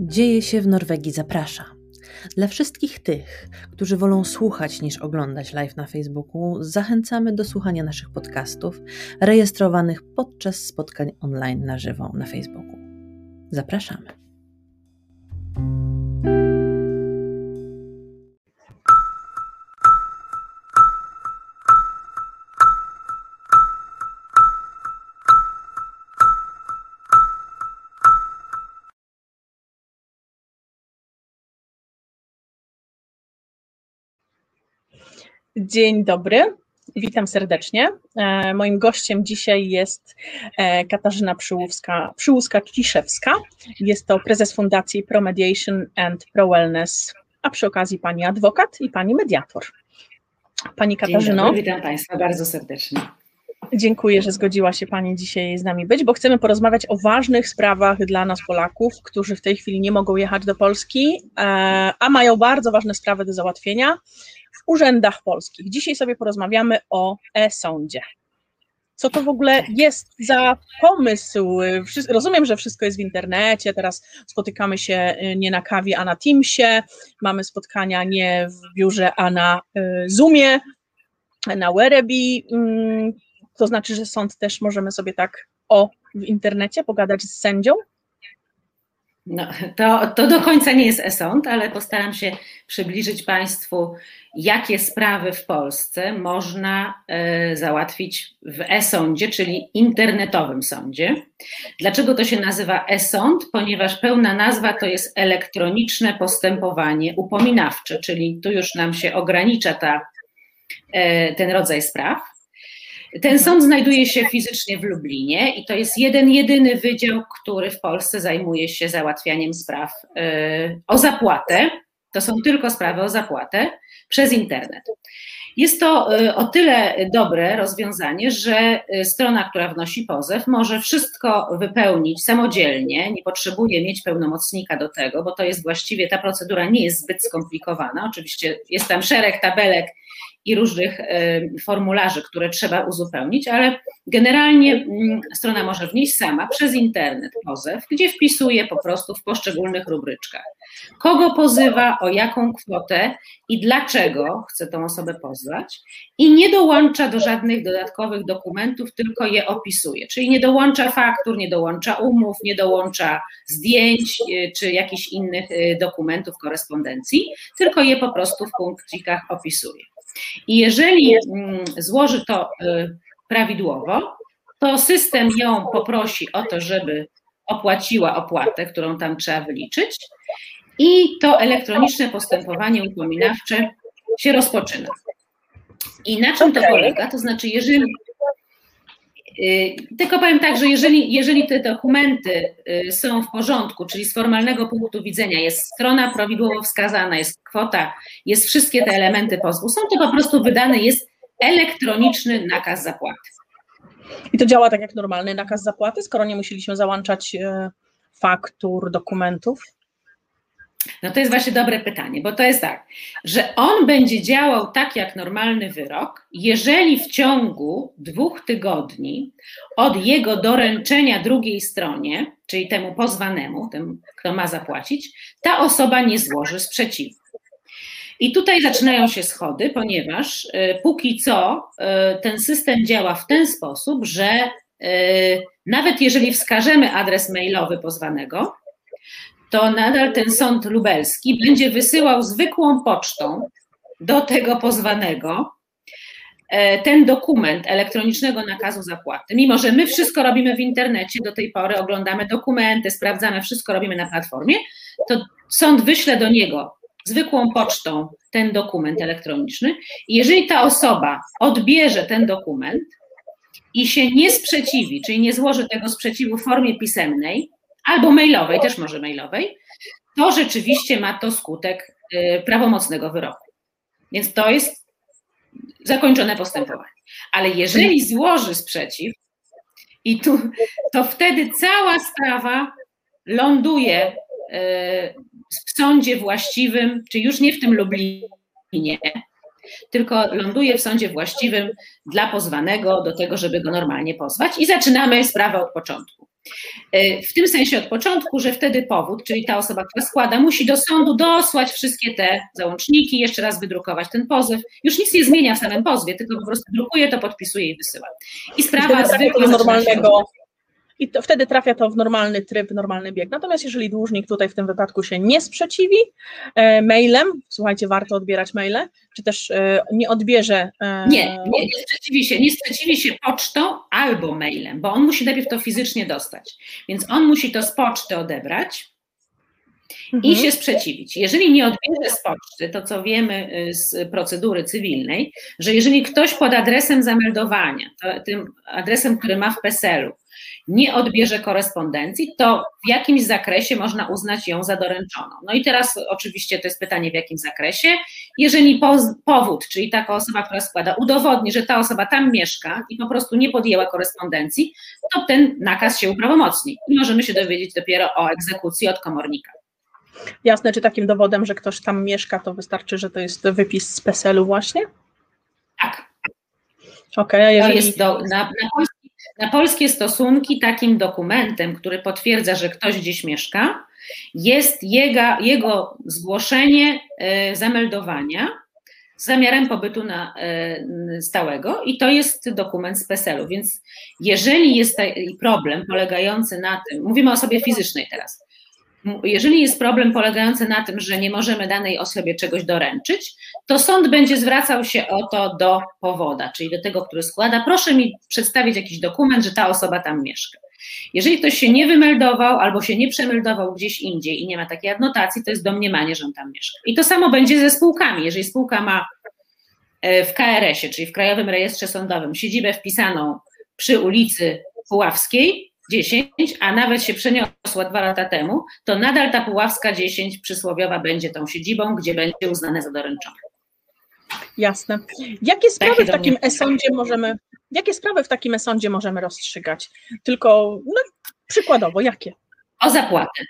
Dzieje się w Norwegii zaprasza. Dla wszystkich tych, którzy wolą słuchać niż oglądać live na Facebooku, zachęcamy do słuchania naszych podcastów rejestrowanych podczas spotkań online na żywo na Facebooku. Zapraszamy. Dzień dobry, witam serdecznie. E, moim gościem dzisiaj jest e, Katarzyna Przyłówska, Przyłuska-Kiszewska. Jest to prezes Fundacji Pro Mediation and Pro Wellness, a przy okazji pani adwokat i pani mediator. Pani Katarzyno. Dobry, witam Państwa bardzo serdecznie. Dziękuję, że zgodziła się Pani dzisiaj z nami być, bo chcemy porozmawiać o ważnych sprawach dla nas, Polaków, którzy w tej chwili nie mogą jechać do Polski, e, a mają bardzo ważne sprawy do załatwienia urzędach polskich. Dzisiaj sobie porozmawiamy o e-sądzie. Co to w ogóle jest za pomysł? Rozumiem, że wszystko jest w internecie, teraz spotykamy się y, nie na kawie, a na Teamsie, mamy spotkania nie w biurze, a na y, Zoomie, na Werebi. Mm, to znaczy, że sąd też możemy sobie tak o w internecie pogadać z sędzią? No, to, to do końca nie jest e-sąd, ale postaram się przybliżyć Państwu, jakie sprawy w Polsce można y, załatwić w e-sądzie, czyli internetowym sądzie. Dlaczego to się nazywa e-sąd? Ponieważ pełna nazwa to jest elektroniczne postępowanie upominawcze, czyli tu już nam się ogranicza ta, y, ten rodzaj spraw. Ten sąd znajduje się fizycznie w Lublinie i to jest jeden, jedyny wydział, który w Polsce zajmuje się załatwianiem spraw y, o zapłatę. To są tylko sprawy o zapłatę przez internet. Jest to y, o tyle dobre rozwiązanie, że y, strona, która wnosi pozew, może wszystko wypełnić samodzielnie, nie potrzebuje mieć pełnomocnika do tego, bo to jest właściwie ta procedura nie jest zbyt skomplikowana. Oczywiście jest tam szereg tabelek i różnych formularzy, które trzeba uzupełnić, ale generalnie mm, strona może wnieść sama przez internet pozew, gdzie wpisuje po prostu w poszczególnych rubryczkach, kogo pozywa, o jaką kwotę i dlaczego chce tą osobę pozwać i nie dołącza do żadnych dodatkowych dokumentów, tylko je opisuje, czyli nie dołącza faktur, nie dołącza umów, nie dołącza zdjęć y, czy jakichś innych y, dokumentów korespondencji, tylko je po prostu w punkcikach opisuje. I jeżeli mm, złoży to y, prawidłowo, to system ją poprosi o to, żeby opłaciła opłatę, którą tam trzeba wyliczyć, i to elektroniczne postępowanie upominawcze się rozpoczyna. I na czym to polega? To znaczy, jeżeli. Y, tylko powiem tak, że jeżeli, jeżeli te dokumenty y, są w porządku, czyli z formalnego punktu widzenia jest strona prawidłowo wskazana, jest kwota, jest wszystkie te elementy pozwu, są to po prostu wydany jest elektroniczny nakaz zapłaty. I to działa tak jak normalny nakaz zapłaty, skoro nie musieliśmy załączać y, faktur, dokumentów? No to jest właśnie dobre pytanie, bo to jest tak, że on będzie działał tak jak normalny wyrok, jeżeli w ciągu dwóch tygodni od jego doręczenia drugiej stronie, czyli temu pozwanemu, temu, kto ma zapłacić, ta osoba nie złoży sprzeciwu. I tutaj zaczynają się schody, ponieważ y, póki co y, ten system działa w ten sposób, że y, nawet jeżeli wskażemy adres mailowy pozwanego, to nadal ten sąd lubelski będzie wysyłał zwykłą pocztą do tego pozwanego e, ten dokument elektronicznego nakazu zapłaty. Mimo, że my wszystko robimy w internecie, do tej pory oglądamy dokumenty, sprawdzamy, wszystko robimy na platformie, to sąd wyśle do niego zwykłą pocztą ten dokument elektroniczny. I jeżeli ta osoba odbierze ten dokument i się nie sprzeciwi, czyli nie złoży tego sprzeciwu w formie pisemnej, albo mailowej, też może mailowej, to rzeczywiście ma to skutek y, prawomocnego wyroku. Więc to jest zakończone postępowanie. Ale jeżeli złoży sprzeciw, i tu, to wtedy cała sprawa ląduje y, w sądzie właściwym, czy już nie w tym Lublinie, tylko ląduje w sądzie właściwym dla pozwanego do tego, żeby go normalnie pozwać i zaczynamy sprawę od początku. E, w tym sensie od początku, że wtedy powód, czyli ta osoba, która składa, musi do sądu dosłać wszystkie te załączniki, jeszcze raz wydrukować ten pozew. Już nic nie zmienia w samym pozwie, tylko po prostu drukuje to, podpisuje i wysyła. I sprawa zwykle normalnego i to, wtedy trafia to w normalny tryb, normalny bieg. Natomiast jeżeli dłużnik tutaj w tym wypadku się nie sprzeciwi e, mailem, słuchajcie, warto odbierać maile, czy też e, nie odbierze. E, nie, nie, nie sprzeciwi się, nie sprzeciwi się pocztą albo mailem, bo on musi najpierw to fizycznie dostać. Więc on musi to z poczty odebrać, i mhm. się sprzeciwić. Jeżeli nie odbierze z poczty, to co wiemy y, z procedury cywilnej, że jeżeli ktoś pod adresem zameldowania, tym adresem, który ma w PESEL-u, nie odbierze korespondencji, to w jakimś zakresie można uznać ją za doręczoną. No i teraz oczywiście to jest pytanie, w jakim zakresie. Jeżeli powód, czyli taka osoba, która składa, udowodni, że ta osoba tam mieszka i po prostu nie podjęła korespondencji, to ten nakaz się uprawomocni i możemy się dowiedzieć dopiero o egzekucji od komornika. Jasne, czy takim dowodem, że ktoś tam mieszka, to wystarczy, że to jest wypis z PESEL-u właśnie? Tak. Okej, okay, jeżeli... To jest do, na, na, na polskie stosunki takim dokumentem, który potwierdza, że ktoś gdzieś mieszka, jest jego, jego zgłoszenie y, zameldowania z zamiarem pobytu na, y, stałego i to jest dokument z PESEL-u. Więc jeżeli jest problem polegający na tym, mówimy o osobie fizycznej teraz, jeżeli jest problem polegający na tym, że nie możemy danej osobie czegoś doręczyć, to sąd będzie zwracał się o to do powoda, czyli do tego, który składa. Proszę mi przedstawić jakiś dokument, że ta osoba tam mieszka. Jeżeli ktoś się nie wymeldował albo się nie przemeldował gdzieś indziej i nie ma takiej adnotacji, to jest domniemanie, że on tam mieszka. I to samo będzie ze spółkami. Jeżeli spółka ma e, w KRS-ie, czyli w Krajowym Rejestrze Sądowym, siedzibę wpisaną przy ulicy Puławskiej, 10, a nawet się przeniosła dwa lata temu, to nadal ta Puławska 10 przysłowiowa będzie tą siedzibą, gdzie będzie uznane za doręczone. Jasne. Jakie sprawy w takim e-sądzie możemy, jakie sprawy w takim e-sądzie możemy rozstrzygać? Tylko no, przykładowo, jakie? O zapłatę.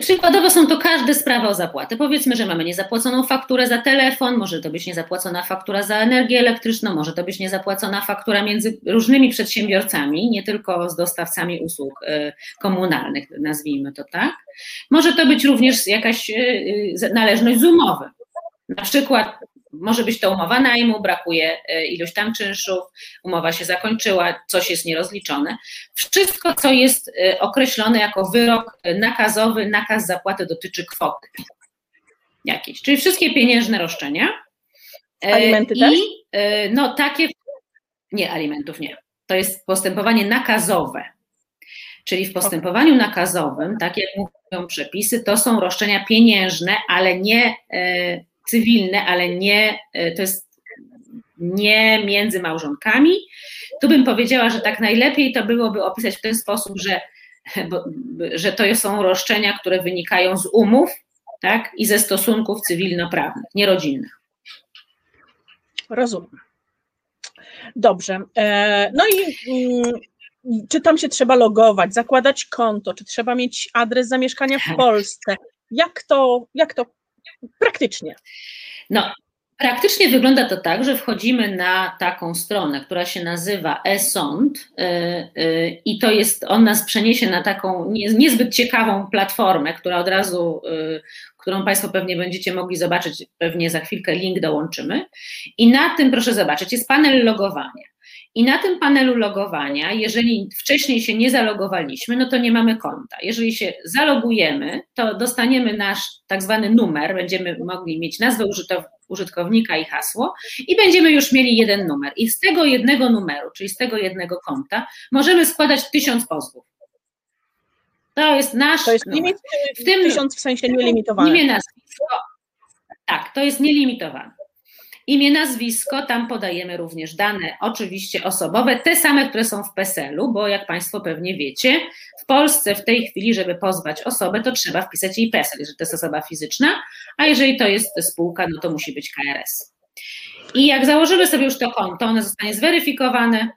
Przykładowo są to każde sprawy o zapłatę. Powiedzmy, że mamy niezapłaconą fakturę za telefon, może to być niezapłacona faktura za energię elektryczną, może to być niezapłacona faktura między różnymi przedsiębiorcami, nie tylko z dostawcami usług y, komunalnych, nazwijmy to tak. Może to być również jakaś y, y, należność z umowy. Na przykład może być to umowa najmu, brakuje e, iluś tam czynszów, umowa się zakończyła, coś jest nierozliczone. Wszystko, co jest e, określone jako wyrok nakazowy, nakaz zapłaty dotyczy kwoty jakiejś, czyli wszystkie pieniężne roszczenia. E, Alimenty I, też? No takie, nie, alimentów nie. To jest postępowanie nakazowe. Czyli w postępowaniu nakazowym, tak jak mówią przepisy, to są roszczenia pieniężne, ale nie cywilne, ale nie, e, to jest nie między małżonkami. Tu bym powiedziała, że tak najlepiej to byłoby opisać w ten sposób, że, bo, że to są roszczenia, które wynikają z umów tak, i ze stosunków cywilnoprawnych, nierodzinnych. Rozumiem. Dobrze. E, no i mm, czy tam się trzeba logować, zakładać konto, czy trzeba mieć adres zamieszkania w Polsce? Jak to, jak to praktycznie? No, Praktycznie wygląda to tak, że wchodzimy na taką stronę, która się nazywa e-sąd y, y, i to jest, on nas przeniesie na taką niezbyt ciekawą platformę, która od razu, y, którą Państwo pewnie będziecie mogli zobaczyć, pewnie za chwilkę link dołączymy. I na tym, proszę zobaczyć, jest panel logowania. I na tym panelu logowania, jeżeli wcześniej się nie zalogowaliśmy, no to nie mamy konta. Jeżeli się zalogujemy, to dostaniemy nasz tak zwany numer, będziemy mogli mieć nazwę użytkownika i hasło i będziemy już mieli jeden numer. I z tego jednego numeru, czyli z tego jednego konta, możemy składać tysiąc pozwów. To jest nasz. To jest limit, w tym tysiąc w sensie nielimitowane. Imię, nazwisko. Tak, to jest nielimitowane. Imię, nazwisko, tam podajemy również dane oczywiście osobowe, te same, które są w PESEL-u, bo jak Państwo pewnie wiecie, w Polsce w tej chwili, żeby pozwać osobę, to trzeba wpisać jej PESEL, jeżeli to jest osoba fizyczna, a jeżeli to jest spółka, no to musi być KRS. I jak założymy sobie już to konto, ono zostanie zweryfikowane,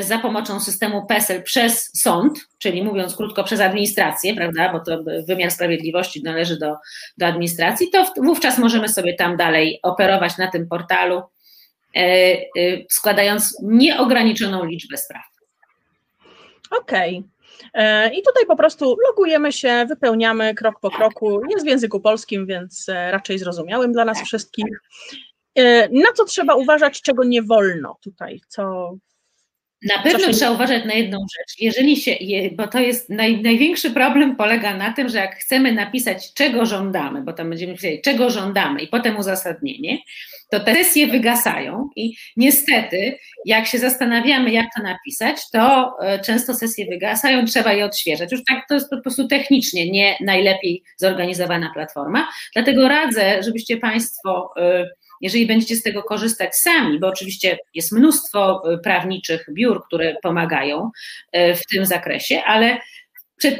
za pomocą systemu PESEL przez sąd, czyli mówiąc krótko przez administrację, prawda, bo to wymiar sprawiedliwości należy do, do administracji, to wówczas możemy sobie tam dalej operować na tym portalu, e, e, składając nieograniczoną liczbę spraw. Okej. Okay. E, I tutaj po prostu logujemy się, wypełniamy krok po kroku. Jest w języku polskim, więc e, raczej zrozumiałym dla nas wszystkich. E, na co trzeba uważać, czego nie wolno tutaj? Co, na pewno się... trzeba uważać na jedną rzecz. Jeżeli się, bo to jest naj, największy problem polega na tym, że jak chcemy napisać, czego żądamy, bo tam będziemy pisać, czego żądamy i potem uzasadnienie, to te sesje wygasają i niestety, jak się zastanawiamy, jak to napisać, to e, często sesje wygasają, trzeba je odświeżać. Już tak to jest po prostu technicznie nie najlepiej zorganizowana platforma. Dlatego radzę, żebyście Państwo e, jeżeli będziecie z tego korzystać sami, bo oczywiście jest mnóstwo e, prawniczych biur, które pomagają w tym zakresie, ale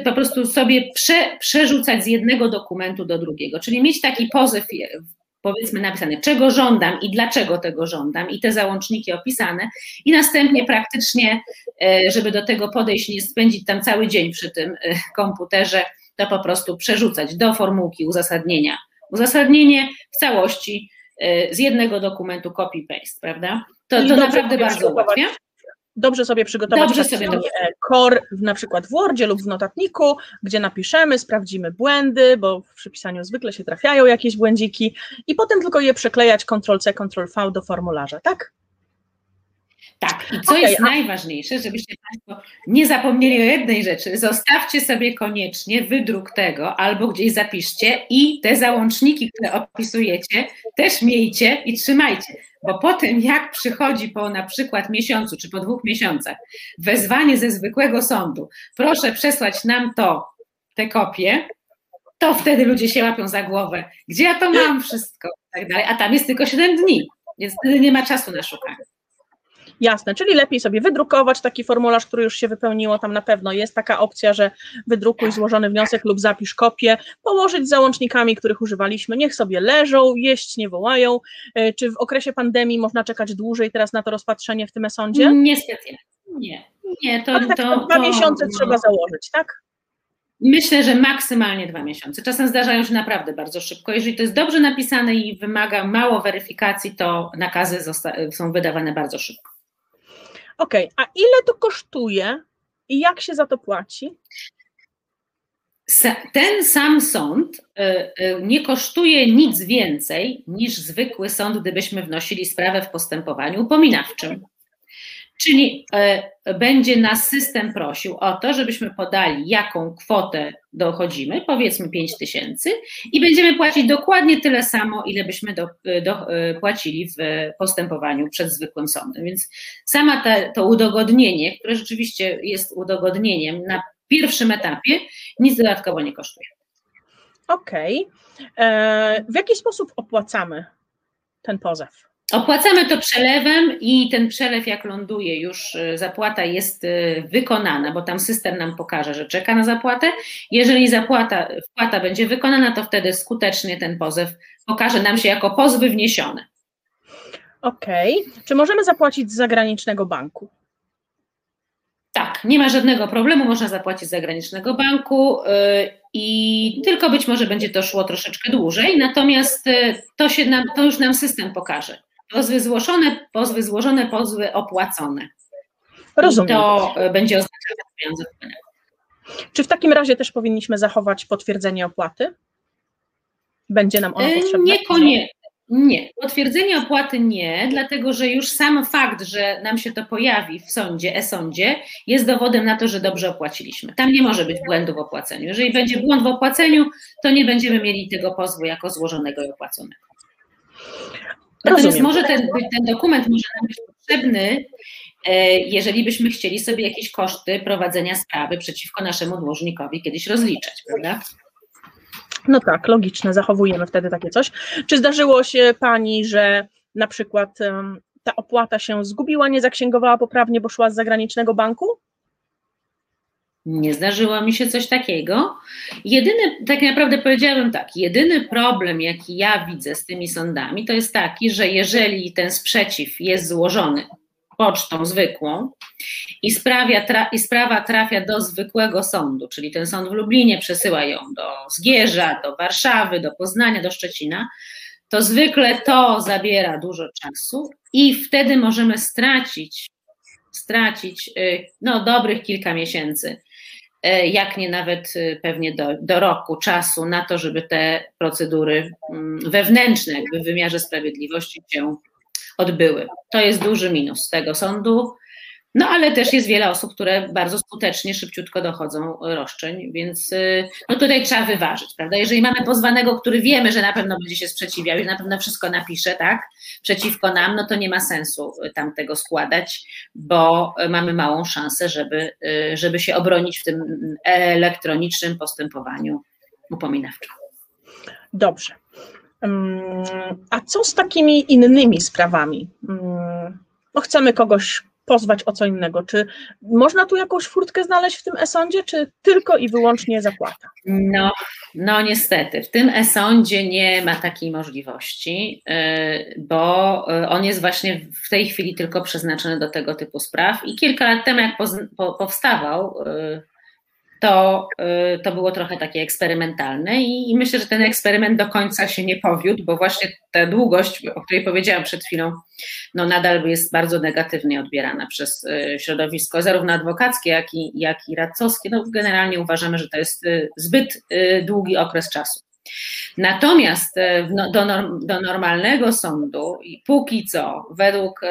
po prostu sobie prze, przerzucać z jednego dokumentu do drugiego, czyli mieć taki pozew powiedzmy napisane, czego żądam i dlaczego tego żądam, i te załączniki opisane, i następnie praktycznie, żeby do tego podejść, nie spędzić tam cały dzień przy tym komputerze, to po prostu przerzucać do formułki uzasadnienia. Uzasadnienie w całości z jednego dokumentu copy-paste, prawda? To, to naprawdę bardzo ułatwia dobrze sobie przygotować dobrze sobie core na przykład w Wordzie lub w notatniku, gdzie napiszemy, sprawdzimy błędy, bo w przypisaniu zwykle się trafiają jakieś błędziki i potem tylko je przeklejać Ctrl-C, Ctrl-V do formularza, tak? Tak, i co okay, jest a... najważniejsze, żebyście Państwo nie zapomnieli o jednej rzeczy, zostawcie sobie koniecznie wydruk tego albo gdzieś zapiszcie i te załączniki, które opisujecie, też miejcie i trzymajcie, bo potem jak przychodzi po na przykład miesiącu czy po dwóch miesiącach wezwanie ze zwykłego sądu, proszę przesłać nam to, te kopie, to wtedy ludzie się łapią za głowę, gdzie ja to mam wszystko? I tak dalej, a tam jest tylko 7 dni, więc wtedy nie ma czasu na szukanie. Jasne, czyli lepiej sobie wydrukować taki formularz, który już się wypełniło, tam na pewno jest taka opcja, że wydrukuj złożony wniosek lub zapisz kopię, położyć z załącznikami, których używaliśmy, niech sobie leżą, jeść nie wołają. E, czy w okresie pandemii można czekać dłużej teraz na to rozpatrzenie w tym sądzie? Niestety, nie. Nie, to, tak, to, dwa to, miesiące no. trzeba założyć, tak? Myślę, że maksymalnie dwa miesiące. Czasem zdarzają się naprawdę bardzo szybko. Jeżeli to jest dobrze napisane i wymaga mało weryfikacji, to nakazy są wydawane bardzo szybko. Okej, okay, a ile to kosztuje i jak się za to płaci? Ten sam sąd y, y, nie kosztuje nic więcej niż zwykły sąd, gdybyśmy wnosili sprawę w postępowaniu upominawczym. Czyli e, będzie nas system prosił o to, żebyśmy podali, jaką kwotę dochodzimy, powiedzmy 5 tysięcy, i będziemy płacić dokładnie tyle samo, ile byśmy do, do, e, płacili w postępowaniu przed zwykłym sądem. Więc sama ta, to udogodnienie, które rzeczywiście jest udogodnieniem na pierwszym etapie, nic dodatkowo nie kosztuje. Okej. Okay. E, w jaki sposób opłacamy ten pozew? Opłacamy to przelewem i ten przelew jak ląduje już y, zapłata jest y, wykonana, bo tam system nam pokaże, że czeka na zapłatę. Jeżeli zapłata, wpłata będzie wykonana, to wtedy skutecznie ten pozew pokaże nam się jako pozwy wniesione. Okej. Okay. Czy możemy zapłacić z zagranicznego banku? Tak, nie ma żadnego problemu, można zapłacić z zagranicznego banku y, i tylko być może będzie to szło troszeczkę dłużej, natomiast to, się nam, to już nam system pokaże. Pozwy złożone, pozwy złożone, pozwy opłacone. Rozumiem. I to e, będzie oznaczało pieniądze wpłynęły. Czy w takim razie też powinniśmy zachować potwierdzenie opłaty? Będzie nam ono e, potrzebne? Niekoniecznie. Nie, potwierdzenie opłaty nie, dlatego że już sam fakt, że nam się to pojawi w sądzie, e-sądzie, jest dowodem na to, że dobrze opłaciliśmy. Tam nie może być błędu w opłaceniu. Jeżeli będzie błąd w opłaceniu, to nie będziemy mieli tego pozwu jako złożonego i opłaconego. Natomiast Rozumiem. może ten, ten dokument może nam być potrzebny, e, jeżeli byśmy chcieli sobie jakieś koszty prowadzenia sprawy przeciwko naszemu dłużnikowi kiedyś rozliczać, prawda? No tak, logiczne, zachowujemy wtedy takie coś. Czy zdarzyło się Pani, że na przykład ta opłata się zgubiła, nie zaksięgowała poprawnie, bo szła z zagranicznego banku? Nie zdarzyło mi się coś takiego. Jedyny, tak naprawdę powiedziałabym tak, jedyny problem, jaki ja widzę z tymi sądami, to jest taki, że jeżeli ten sprzeciw jest złożony pocztą zwykłą i, sprawia, tra, i sprawa trafia do zwykłego sądu, czyli ten sąd w Lublinie przesyła ją do Zgierza, do Warszawy, do Poznania, do Szczecina, to zwykle to zabiera dużo czasu i wtedy możemy stracić stracić no, dobrych kilka miesięcy, jak nie nawet pewnie do, do roku czasu na to, żeby te procedury mm, wewnętrzne w wymiarze sprawiedliwości się odbyły. To jest duży minus tego sądu. No ale też jest wiele osób, które bardzo skutecznie, szybciutko dochodzą roszczeń, więc y, no tutaj trzeba wyważyć, prawda? Jeżeli mamy pozwanego, który wiemy, że na pewno będzie się sprzeciwiał i na pewno wszystko napisze, tak, przeciwko nam, no to nie ma sensu tam tego składać, bo mamy małą szansę, żeby, y, żeby się obronić w tym elektronicznym postępowaniu upominawczym. Dobrze. A co z takimi innymi sprawami? No chcemy kogoś pozwać o co innego. Czy można tu jakąś furtkę znaleźć w tym e-sądzie, czy tylko i wyłącznie zapłata? No, no niestety, w tym e-sądzie nie ma takiej możliwości, y, bo y, on jest właśnie w tej chwili tylko przeznaczony do tego typu spraw i kilka lat temu, jak powstawał, y, to, y, to było trochę takie eksperymentalne i, i, myślę, że ten eksperyment do końca się nie powiódł, bo właśnie ta długość, o której powiedziałam przed chwilą, no nadal jest bardzo negatywnie odbierana przez y, środowisko zarówno adwokackie, jak i, jak i radcowskie. No generalnie uważamy, że to jest y, zbyt długi okres czasu. Natomiast no, do, norm, do normalnego sądu, i póki co, według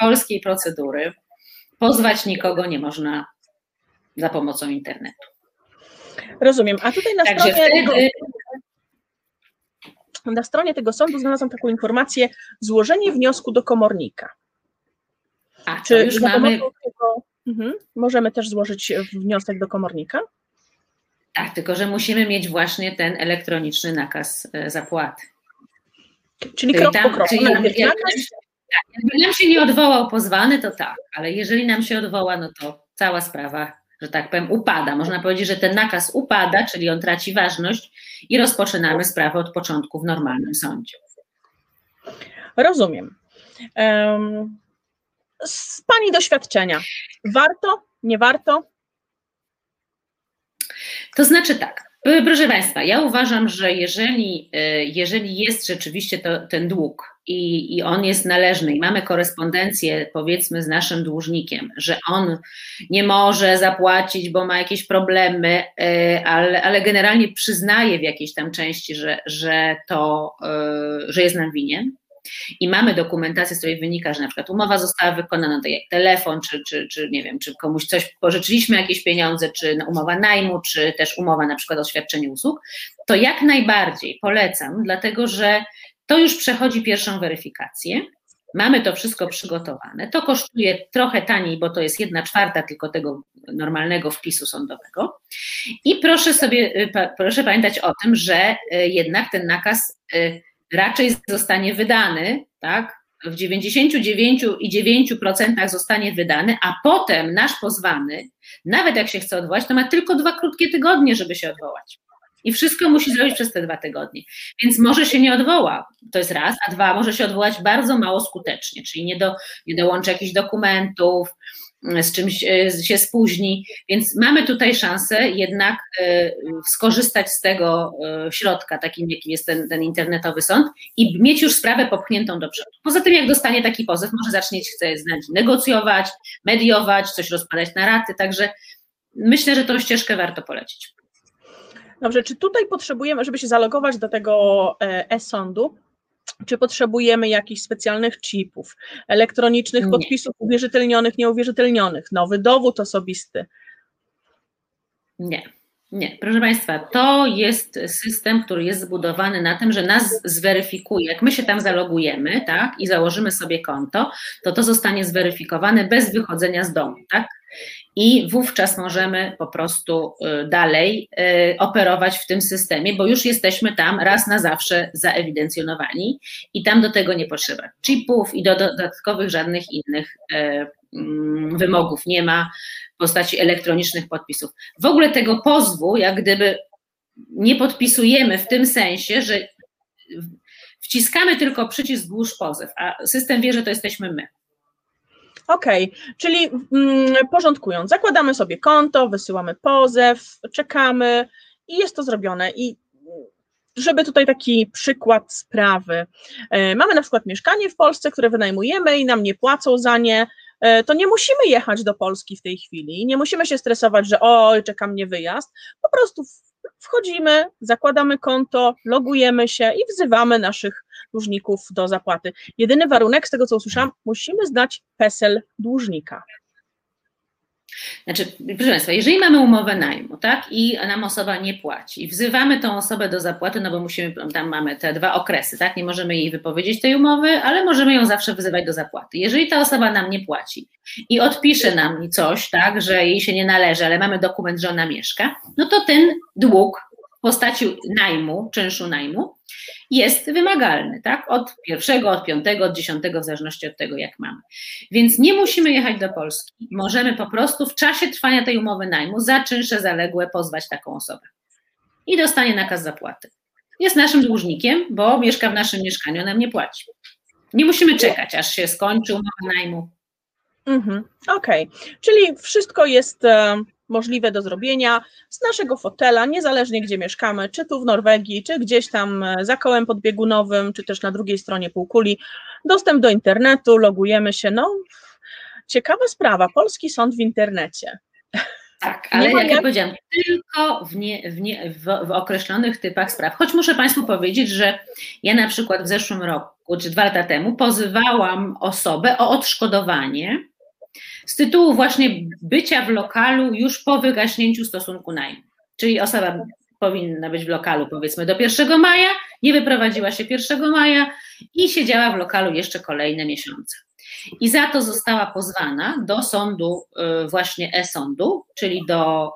polskiej procedury, pozwać nikogo nie można za pomocą internetu. Rozumiem. A tutaj na Także stronie. Wtedy... Na stronie tego sądu znalazłam taką informację: złożenie wniosku do komornika. A, Czy już mamy. Tego, mhm, możemy też złożyć wniosek do komornika? Tak, tylko że musimy mieć właśnie ten elektroniczny nakaz e, zapłaty. Czyli krok tam, po kroku. Czyli, jak, jak, tak, jakby nam się nie odwołał pozwany, to tak, ale jeżeli nam się odwoła, no to cała sprawa że tak powiem, upada. Można powiedzieć, że ten nakaz upada, czyli on traci ważność i rozpoczynamy sprawę od początku w normalnym sądzie. Rozumiem. Z Pani doświadczenia, warto, nie warto? To znaczy tak, Proszę Państwa, ja uważam, że jeżeli, e, jeżeli jest rzeczywiście to, ten dług i, i on jest należny i mamy korespondencję powiedzmy z naszym dłużnikiem, że on nie może zapłacić, bo ma jakieś problemy, e, ale, ale generalnie przyznaje w jakiejś tam części, że, że to, e, że jest nam winien, i mamy dokumentację, z której wynika, że na przykład umowa została wykonana, tak jak telefon, czy, czy, czy nie wiem, czy komuś coś pożyczyliśmy jakieś pieniądze, czy umowa najmu, czy też umowa na przykład o świadczenie usług, to jak najbardziej polecam, dlatego że to już przechodzi pierwszą weryfikację. Mamy to wszystko przygotowane. To kosztuje trochę taniej, bo to jest jedna czwarta tylko tego normalnego wpisu sądowego. I proszę sobie, proszę pamiętać o tym, że y, jednak ten nakaz y, raczej zostanie wydany, tak? W 99,9% zostanie wydany, a potem nasz pozwany, nawet jak się chce odwołać, to ma tylko dwa krótkie tygodnie, żeby się odwołać. I wszystko musi zrobić przez te dwa tygodnie. Więc może się nie odwoła, to jest raz, a dwa, może się odwołać bardzo mało skutecznie, czyli nie, do, nie dołączy jakichś dokumentów, z czymś e, się spóźni, więc mamy tutaj szansę jednak e, skorzystać z tego e, środka, takim jakim jest ten, ten internetowy sąd i mieć już sprawę popchniętą do przodu. Poza tym, jak dostanie taki pozew, może zacznieć chce znać, negocjować, mediować, coś rozpadać na raty, także myślę, że tą ścieżkę warto polecić. Dobrze, czy tutaj potrzebujemy, żeby się zalogować do tego e-sądu, czy potrzebujemy jakichś specjalnych chipów, elektronicznych nie. podpisów uwierzytelnionych, nieuwierzytelnionych, nowy dowód osobisty? Nie. Nie, proszę Państwa, to jest system, który jest zbudowany na tym, że nas zweryfikuje. Jak my się tam zalogujemy, tak, i założymy sobie konto, to to zostanie zweryfikowane bez wychodzenia z domu, tak? i wówczas możemy po prostu y, dalej y, operować w tym systemie, bo już jesteśmy tam raz na zawsze zaewidencjonowani i tam do tego nie potrzeba chipów i do dodatkowych żadnych innych y, wymogów nie ma w postaci elektronicznych podpisów. W ogóle tego pozwu, jak gdyby nie podpisujemy w tym sensie, że wciskamy tylko przycisk zgłosz pozew, a system wie, że to jesteśmy my. Okej, okay. czyli mm, porządkując, zakładamy sobie konto, wysyłamy pozew, czekamy i jest to zrobione. I żeby tutaj taki przykład sprawy. E, mamy na przykład mieszkanie w Polsce, które wynajmujemy i nam nie płacą za nie. E, to nie musimy jechać do Polski w tej chwili, nie musimy się stresować, że oj, czeka mnie wyjazd, po prostu wchodzimy, zakładamy konto, logujemy się i wzywamy naszych dłużników do zapłaty. Jedyny warunek, z tego co usłyszałam, musimy znać PESEL dłużnika. Znaczy, proszę Państwa, jeżeli mamy umowę najmu, tak, i nam osoba nie płaci, i wzywamy tą osobę do zapłaty, no bo musimy, tam mamy te dwa okresy, tak, nie możemy jej wypowiedzieć tej umowy, ale możemy ją zawsze wzywać do zapłaty. Jeżeli ta osoba nam nie płaci i odpisze nam coś, tak, że jej się nie należy, ale mamy dokument, że ona mieszka, no to ten dług w postaci najmu, czynszu najmu, jest wymagalny, tak? Od pierwszego, od piątego, od dziesiątego, w zależności od tego, jak mamy. Więc nie musimy jechać do Polski. Możemy po prostu w czasie trwania tej umowy najmu za czynsze zaległe pozwać taką osobę. I dostanie nakaz zapłaty. Jest naszym dłużnikiem, bo mieszka w naszym mieszkaniu, nam nie płaci. Nie musimy czekać, aż się skończy umowa najmu. Mhm, Okej, okay. czyli wszystko jest e, możliwe do zrobienia z naszego fotela, niezależnie gdzie mieszkamy, czy tu w Norwegii, czy gdzieś tam e, za kołem podbiegunowym, czy też na drugiej stronie półkuli. Dostęp do internetu, logujemy się. No, ciekawa sprawa, polski sąd w internecie. Tak, ale jak, jak powiedziałam, tylko w, nie, w, nie, w, w, określonych typach spraw. Choć muszę Państwu powiedzieć, że ja na przykład w zeszłym roku, czy dwa lata temu, pozywałam osobę o odszkodowanie z tytułu właśnie bycia w lokalu już po wygaśnięciu stosunku najmu. Czyli osoba powinna być w lokalu powiedzmy do 1 maja, nie wyprowadziła się 1 maja i siedziała w lokalu jeszcze kolejne miesiące. I za to została pozwana do sądu, y, właśnie e-sądu, czyli do,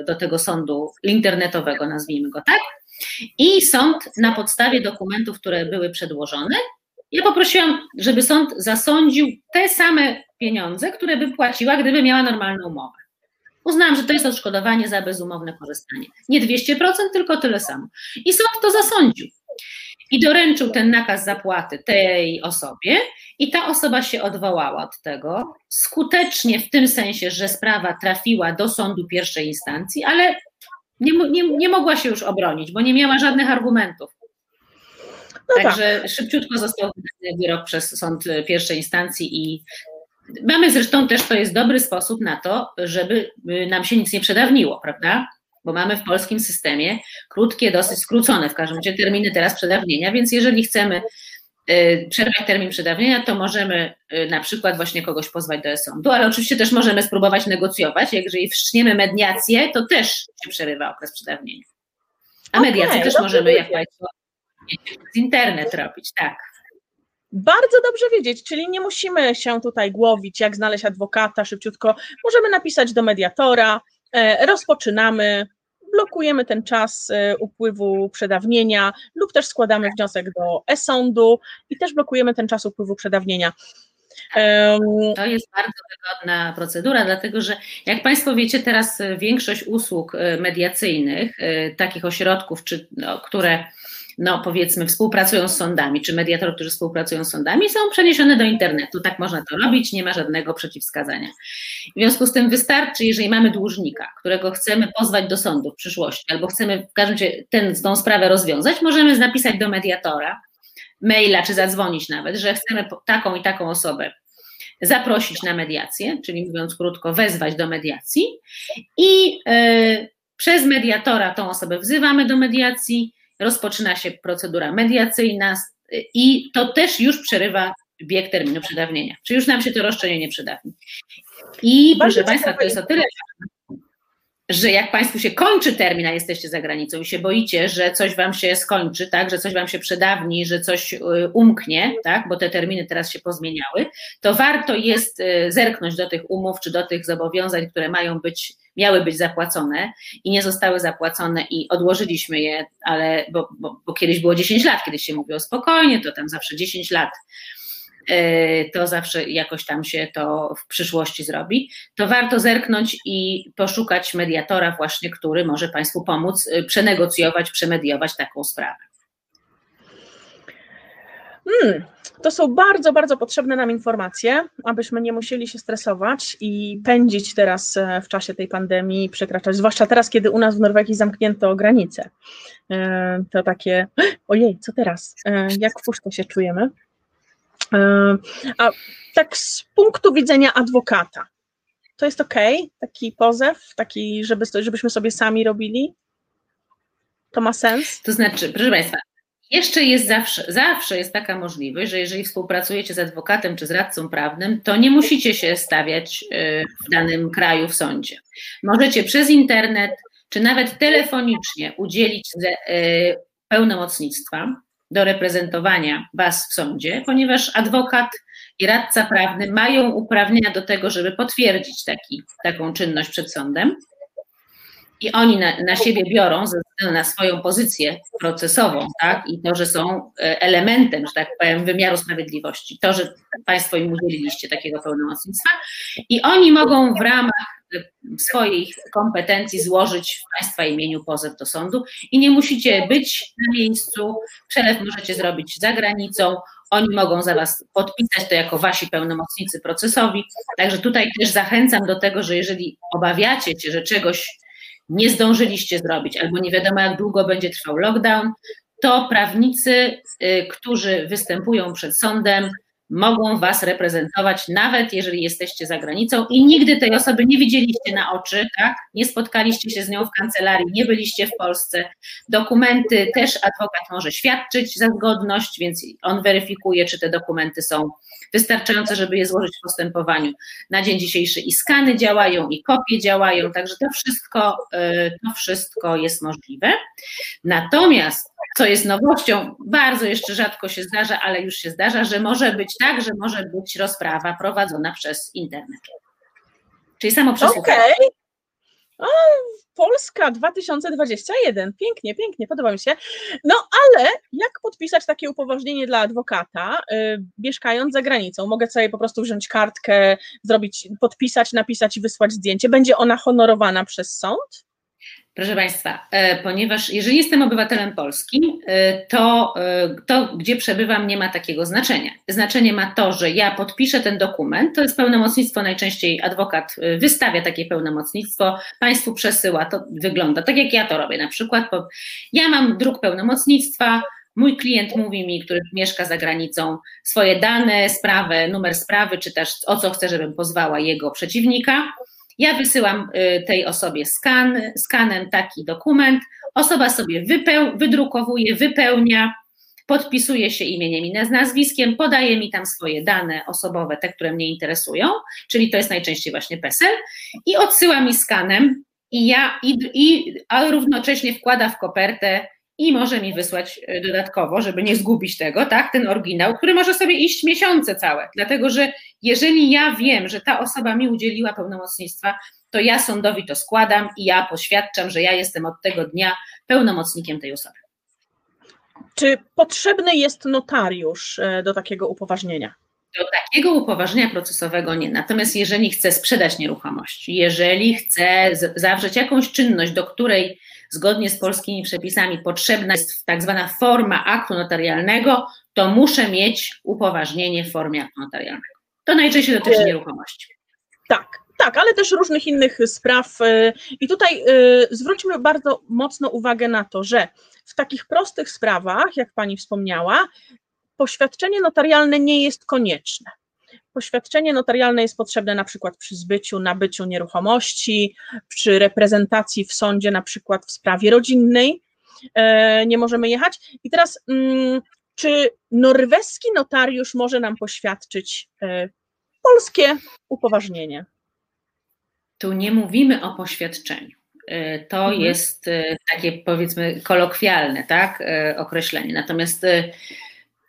y, do tego sądu internetowego, nazwijmy go tak. I sąd na podstawie dokumentów, które były przedłożone, ja poprosiłam, żeby sąd zasądził te same pieniądze, które by płaciła, gdyby miała normalną umowę. Uznałam, że to jest odszkodowanie za bezumowne korzystanie. Nie 200%, tylko tyle samo. I sąd to zasądził. I doręczył ten nakaz zapłaty tej osobie, i ta osoba się odwołała od tego, skutecznie w tym sensie, że sprawa trafiła do sądu pierwszej instancji, ale nie, nie, nie mogła się już obronić, bo nie miała żadnych argumentów. No Także tak. szybciutko został wydany wyrok przez sąd pierwszej instancji i mamy zresztą też, to jest dobry sposób na to, żeby nam się nic nie przedawniło, prawda? Bo mamy w polskim systemie krótkie, dosyć skrócone w każdym razie terminy teraz przedawnienia, więc jeżeli chcemy y, przerwać termin przedawnienia, to możemy y, na przykład właśnie kogoś pozwać do sądu, ale oczywiście też możemy spróbować negocjować. Jeżeli wszczniemy mediację, to też się przerywa okres przedawnienia. A okay, mediację też możemy, jak Państwo z internet robić, tak. Bardzo dobrze wiedzieć, czyli nie musimy się tutaj głowić, jak znaleźć adwokata szybciutko. Możemy napisać do mediatora, e, rozpoczynamy, blokujemy ten czas e, upływu przedawnienia lub też składamy wniosek do e-sądu i też blokujemy ten czas upływu przedawnienia. To jest bardzo wygodna procedura, dlatego że jak Państwo wiecie, teraz większość usług e, mediacyjnych, takich ośrodków, czy, no, które no powiedzmy współpracują z sądami, czy mediatorów, którzy współpracują z sądami, są przeniesione do internetu. Tak można to robić, nie ma żadnego przeciwwskazania. W związku z tym wystarczy, jeżeli mamy dłużnika, którego chcemy pozwać do sądu w przyszłości, albo chcemy w każdym razie ten, tą sprawę rozwiązać, możemy napisać do mediatora maila, czy zadzwonić nawet, że chcemy taką i taką osobę zaprosić na mediację, czyli mówiąc krótko, wezwać do mediacji i yy, przez mediatora tą osobę wzywamy do mediacji, rozpoczyna się procedura mediacyjna i to też już przerywa bieg terminu przedawnienia. Czy już nam się to roszczenie nie przedawni. I proszę Państwa, to jest o tyle że jak Państwu się kończy termin, a jesteście za granicą i się boicie, że coś Wam się skończy, tak, że coś Wam się przedawni, że coś y, umknie, tak, bo te terminy teraz się pozmieniały, to warto jest y, zerknąć do tych umów czy do tych zobowiązań, które mają być, miały być zapłacone i nie zostały zapłacone i odłożyliśmy je, ale bo, bo, bo kiedyś było 10 lat, kiedyś się mówiło spokojnie, to tam zawsze 10 lat to zawsze jakoś tam się to w przyszłości zrobi, to warto zerknąć i poszukać mediatora właśnie, który może Państwu pomóc e, przenegocjować, przemediować taką sprawę. Hmm, to są bardzo, bardzo potrzebne nam informacje, abyśmy nie musieli się stresować i pędzić teraz e, w czasie tej pandemii, przekraczać, zwłaszcza teraz, kiedy u nas w Norwegii zamknięto granice. To takie, ojej, co teraz? Jak w puszce się czujemy? A tak z punktu widzenia adwokata, to jest ok? Taki pozew, taki, żeby, żebyśmy sobie sami robili? To ma sens? To znaczy, proszę Państwa, jeszcze jest zawsze, zawsze jest taka możliwość, że jeżeli współpracujecie z adwokatem czy z radcą prawnym, to nie musicie się stawiać y, w danym kraju w sądzie. Możecie przez internet czy nawet telefonicznie udzielić y, pełnomocnictwa do reprezentowania Was w sądzie, ponieważ adwokat i radca prawny mają uprawnienia do tego, żeby potwierdzić taki, taką czynność przed sądem. I oni na, na siebie biorą ze względu na swoją pozycję procesową, tak? I to, że są e, elementem, że tak powiem, wymiaru sprawiedliwości. To, że Państwo im udzieliliście takiego pełnomocnictwa. I oni mogą w ramach swoich kompetencji złożyć w Państwa imieniu pozew do sądu i nie musicie być na miejscu, przelew możecie zrobić za granicą, oni mogą za Was podpisać to jako Wasi pełnomocnicy procesowi, także tutaj też zachęcam do tego, że jeżeli obawiacie się, że czegoś nie zdążyliście zrobić albo nie wiadomo jak długo będzie trwał lockdown, to prawnicy, y, którzy występują przed sądem, mogą Was reprezentować, nawet jeżeli jesteście za granicą i nigdy tej osoby nie widzieliście na oczy, tak? nie spotkaliście się z nią w kancelarii, nie byliście w Polsce. Dokumenty też adwokat może świadczyć za zgodność, więc on weryfikuje, czy te dokumenty są wystarczające, żeby je złożyć w postępowaniu. Na dzień dzisiejszy i skany działają, i kopie działają, także to wszystko, y, to wszystko jest możliwe. Natomiast co jest nowością, bardzo jeszcze rzadko się zdarza, ale już się zdarza, że może być tak, że może być rozprawa prowadzona przez internet. Czyli samo przesłuchanie. Okej. Okay. Polska 2021. Pięknie, pięknie, podoba mi się. No ale jak podpisać takie upoważnienie dla adwokata, yy, mieszkając za granicą? Mogę sobie po prostu wziąć kartkę, zrobić, podpisać, napisać i wysłać zdjęcie. Będzie ona honorowana przez sąd? Proszę Państwa, e, ponieważ jeżeli jestem obywatelem polskim, e, to e, to, gdzie przebywam, nie ma takiego znaczenia. Znaczenie ma to, że ja podpiszę ten dokument, to jest pełnomocnictwo, najczęściej adwokat wystawia takie pełnomocnictwo, Państwu przesyła, to wygląda tak, jak ja to robię. Na przykład, ja mam druk pełnomocnictwa, Mój klient mówi mi, który mieszka za granicą, swoje dane, sprawę, numer sprawy, czy też o co chce, żebym pozwała jego przeciwnika. Ja wysyłam y, tej osobie skan, skanem taki dokument, osoba sobie wypeł, wydrukowuje, wypełnia, podpisuje się imieniem i nazwiskiem, podaje mi tam swoje dane osobowe, te, które mnie interesują, czyli to jest najczęściej właśnie PESEL, i odsyła mi skanem, i ja, i, i, a równocześnie wkłada w kopertę i może mi wysłać y, dodatkowo, żeby nie zgubić tego, tak, ten oryginał, który może sobie iść miesiące całe, dlatego że jeżeli ja wiem, że ta osoba mi udzieliła pełnomocnictwa, to ja sądowi to składam i ja poświadczam, że ja jestem od tego dnia pełnomocnikiem tej osoby. Czy potrzebny jest notariusz e, do takiego upoważnienia? Do takiego upoważnienia procesowego nie. Natomiast jeżeli chcę sprzedać nieruchomość, jeżeli chcę zawrzeć jakąś czynność, do której zgodnie z polskimi przepisami potrzebna jest tak zwana forma aktu notarialnego, to muszę mieć upoważnienie w formie aktu notarialnego. To najczęściej dotyczy nieruchomości. Tak, tak, ale też różnych innych spraw. Y, I tutaj y, zwróćmy bardzo mocno uwagę na to, że w takich prostych sprawach, jak pani wspomniała, poświadczenie notarialne nie jest konieczne. Poświadczenie notarialne jest potrzebne na przykład przy zbyciu, nabyciu nieruchomości, przy reprezentacji w sądzie, na przykład w sprawie rodzinnej. E, nie możemy jechać. I teraz, mm, czy norweski notariusz może nam poświadczyć e, polskie upoważnienie? Tu nie mówimy o poświadczeniu. E, to mhm. jest takie powiedzmy kolokwialne tak, określenie. Natomiast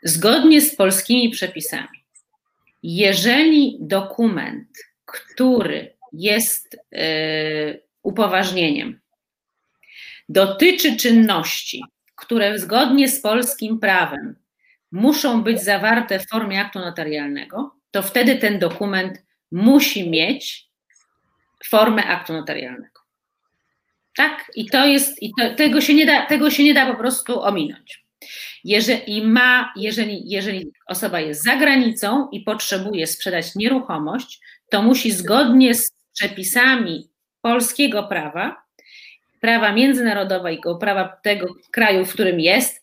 zgodnie z polskimi przepisami, jeżeli dokument, który jest e, upoważnieniem, dotyczy czynności, które zgodnie z polskim prawem muszą być zawarte w formie aktu notarialnego, to wtedy ten dokument musi mieć formę aktu notarialnego. Tak? I to jest, i to, tego, się nie da, tego się nie da po prostu ominąć. Jeżeli ma, jeżeli, jeżeli osoba jest za granicą i potrzebuje sprzedać nieruchomość, to musi zgodnie z przepisami polskiego prawa, prawa międzynarodowego, prawa tego kraju, w którym jest,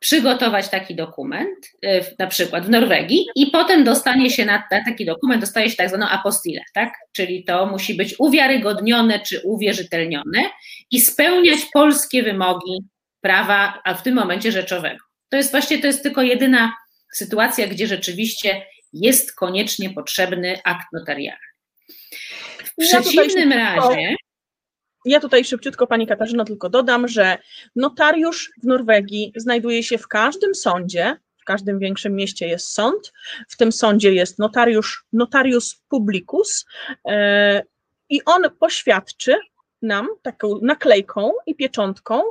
przygotować taki dokument, e, na przykład w Norwegii, i potem dostanie się na, na taki dokument, dostaje się tak zwaną apostilę, tak? Czyli to musi być uwiarygodnione czy uwierzytelnione i spełniać polskie wymogi prawa, a w tym momencie rzeczowego. To jest właśnie, to jest tylko jedyna sytuacja, gdzie rzeczywiście jest koniecznie potrzebny akt notarialny. W przeciwnym ja razie. Ja tutaj szybciutko Pani Katarzyno tylko dodam, że notariusz w Norwegii znajduje się w każdym sądzie, w każdym większym mieście jest sąd, w tym sądzie jest notariusz, notarius publicus e, i on poświadczy nam taką naklejką i pieczątką.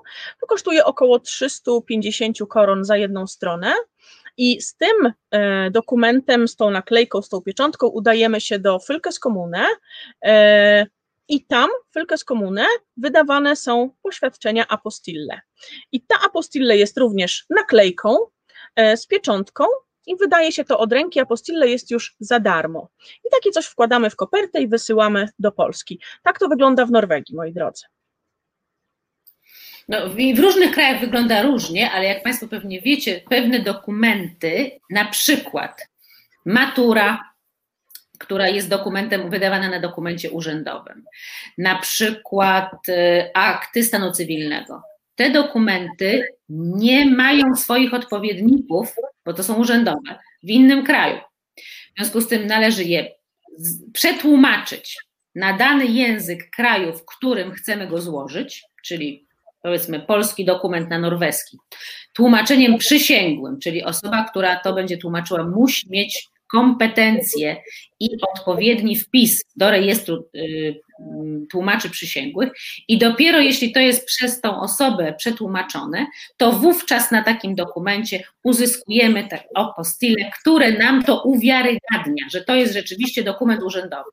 To kosztuje około 350 koron za jedną stronę. I z tym e, dokumentem, z tą naklejką, z tą pieczątką udajemy się do Fylkes Kommune e, i tam w Fylkes Kommune wydawane są poświadczenia apostille. I ta apostille jest również naklejką e, z pieczątką i wydaje się to od ręki apostille jest już za darmo. I takie coś wkładamy w kopertę i wysyłamy do Polski. Tak to wygląda w Norwegii, moi drodzy. No, w różnych krajach wygląda różnie, ale jak Państwo pewnie wiecie, pewne dokumenty, na przykład matura, która jest dokumentem wydawana na dokumencie urzędowym, na przykład y, akty stanu cywilnego. Te dokumenty nie mają swoich odpowiedników, bo to są urzędowe, w innym kraju. W związku z tym należy je przetłumaczyć na dany język kraju, w którym chcemy go złożyć, czyli powiedzmy polski dokument na norweski, tłumaczeniem przysięgłym, czyli osoba, która to będzie tłumaczyła, musi mieć kompetencje i odpowiedni wpis do rejestru y, tłumaczy przysięgłych i dopiero jeśli to jest przez tą osobę przetłumaczone, to wówczas na takim dokumencie uzyskujemy te apostille, które nam to uwiarygadnia, że to jest rzeczywiście dokument urzędowy.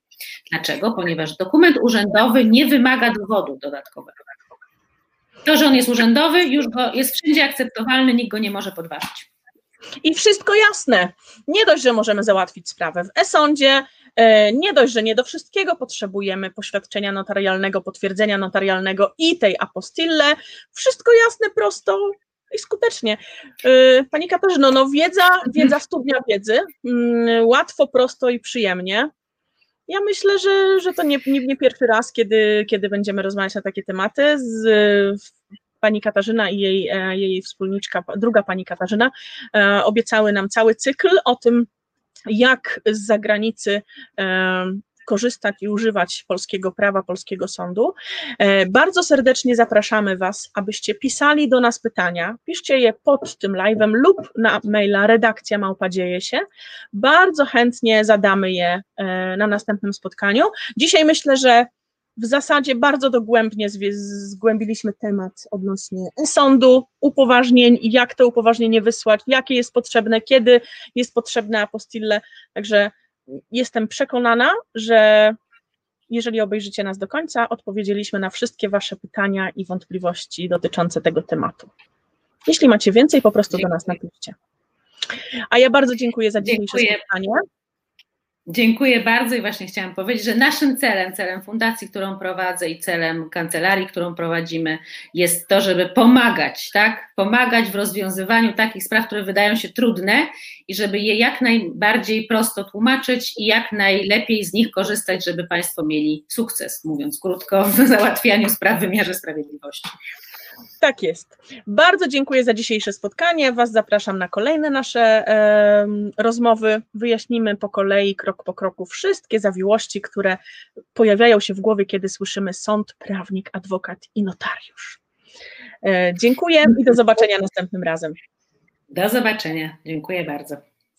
Dlaczego? Ponieważ dokument urzędowy nie wymaga dowodu dodatkowego. To, że on jest urzędowy, już go, jest wszędzie akceptowalny, nikt go nie może podważyć. I wszystko jasne. Nie dość, że możemy załatwić sprawę w e-sądzie, e, nie dość, że nie do wszystkiego potrzebujemy poświadczenia notarialnego, potwierdzenia notarialnego i tej apostille. Wszystko jasne, prosto i skutecznie. E, pani Katarzyno, no wiedza, wiedza studnia wiedzy, mm, łatwo, prosto i przyjemnie. Ja myślę, że, że to nie, nie, nie, pierwszy raz, kiedy, kiedy będziemy rozmawiać na takie tematy. Z, pani Katarzyna i jej, e, jej wspólniczka, druga pani Katarzyna, e, obiecały nam cały cykl o tym, jak z zagranicy e, korzystać i używać polskiego prawa, polskiego sądu. Bardzo serdecznie zapraszamy Was, abyście pisali do nas pytania. Piszcie je pod tym live'em lub na maila redakcja małpadzieje się. Bardzo chętnie zadamy je na następnym spotkaniu. Dzisiaj myślę, że w zasadzie bardzo dogłębnie zgłębiliśmy temat odnośnie sądu, upoważnień, jak to upoważnienie wysłać, jakie jest potrzebne, kiedy jest potrzebne apostille. Także jestem przekonana, że jeżeli obejrzycie nas do końca, odpowiedzieliśmy na wszystkie Wasze pytania i wątpliwości dotyczące tego tematu. Jeśli macie więcej, po prostu do nas napiszcie. A ja bardzo dziękuję za dzisiejsze spotkanie. Dziękuję bardzo i właśnie chciałam powiedzieć, że naszym celem, celem fundacji, którą prowadzę i celem kancelarii, którą prowadzimy, jest to, żeby pomagać, tak? Pomagać w rozwiązywaniu takich spraw, które wydają się trudne i żeby je jak najbardziej prosto tłumaczyć i jak najlepiej z nich korzystać, żeby Państwo mieli sukces, mówiąc krótko, w załatwianiu spraw w wymiarze sprawiedliwości. Tak jest. Bardzo dziękuję za dzisiejsze spotkanie. Was zapraszam na kolejne nasze e, rozmowy. Wyjaśnimy po kolei, krok po kroku, wszystkie zawiłości, które pojawiają się w głowie, kiedy słyszymy sąd, prawnik, adwokat i notariusz. E, dziękuję i do zobaczenia następnym razem. Do zobaczenia. Dziękuję bardzo.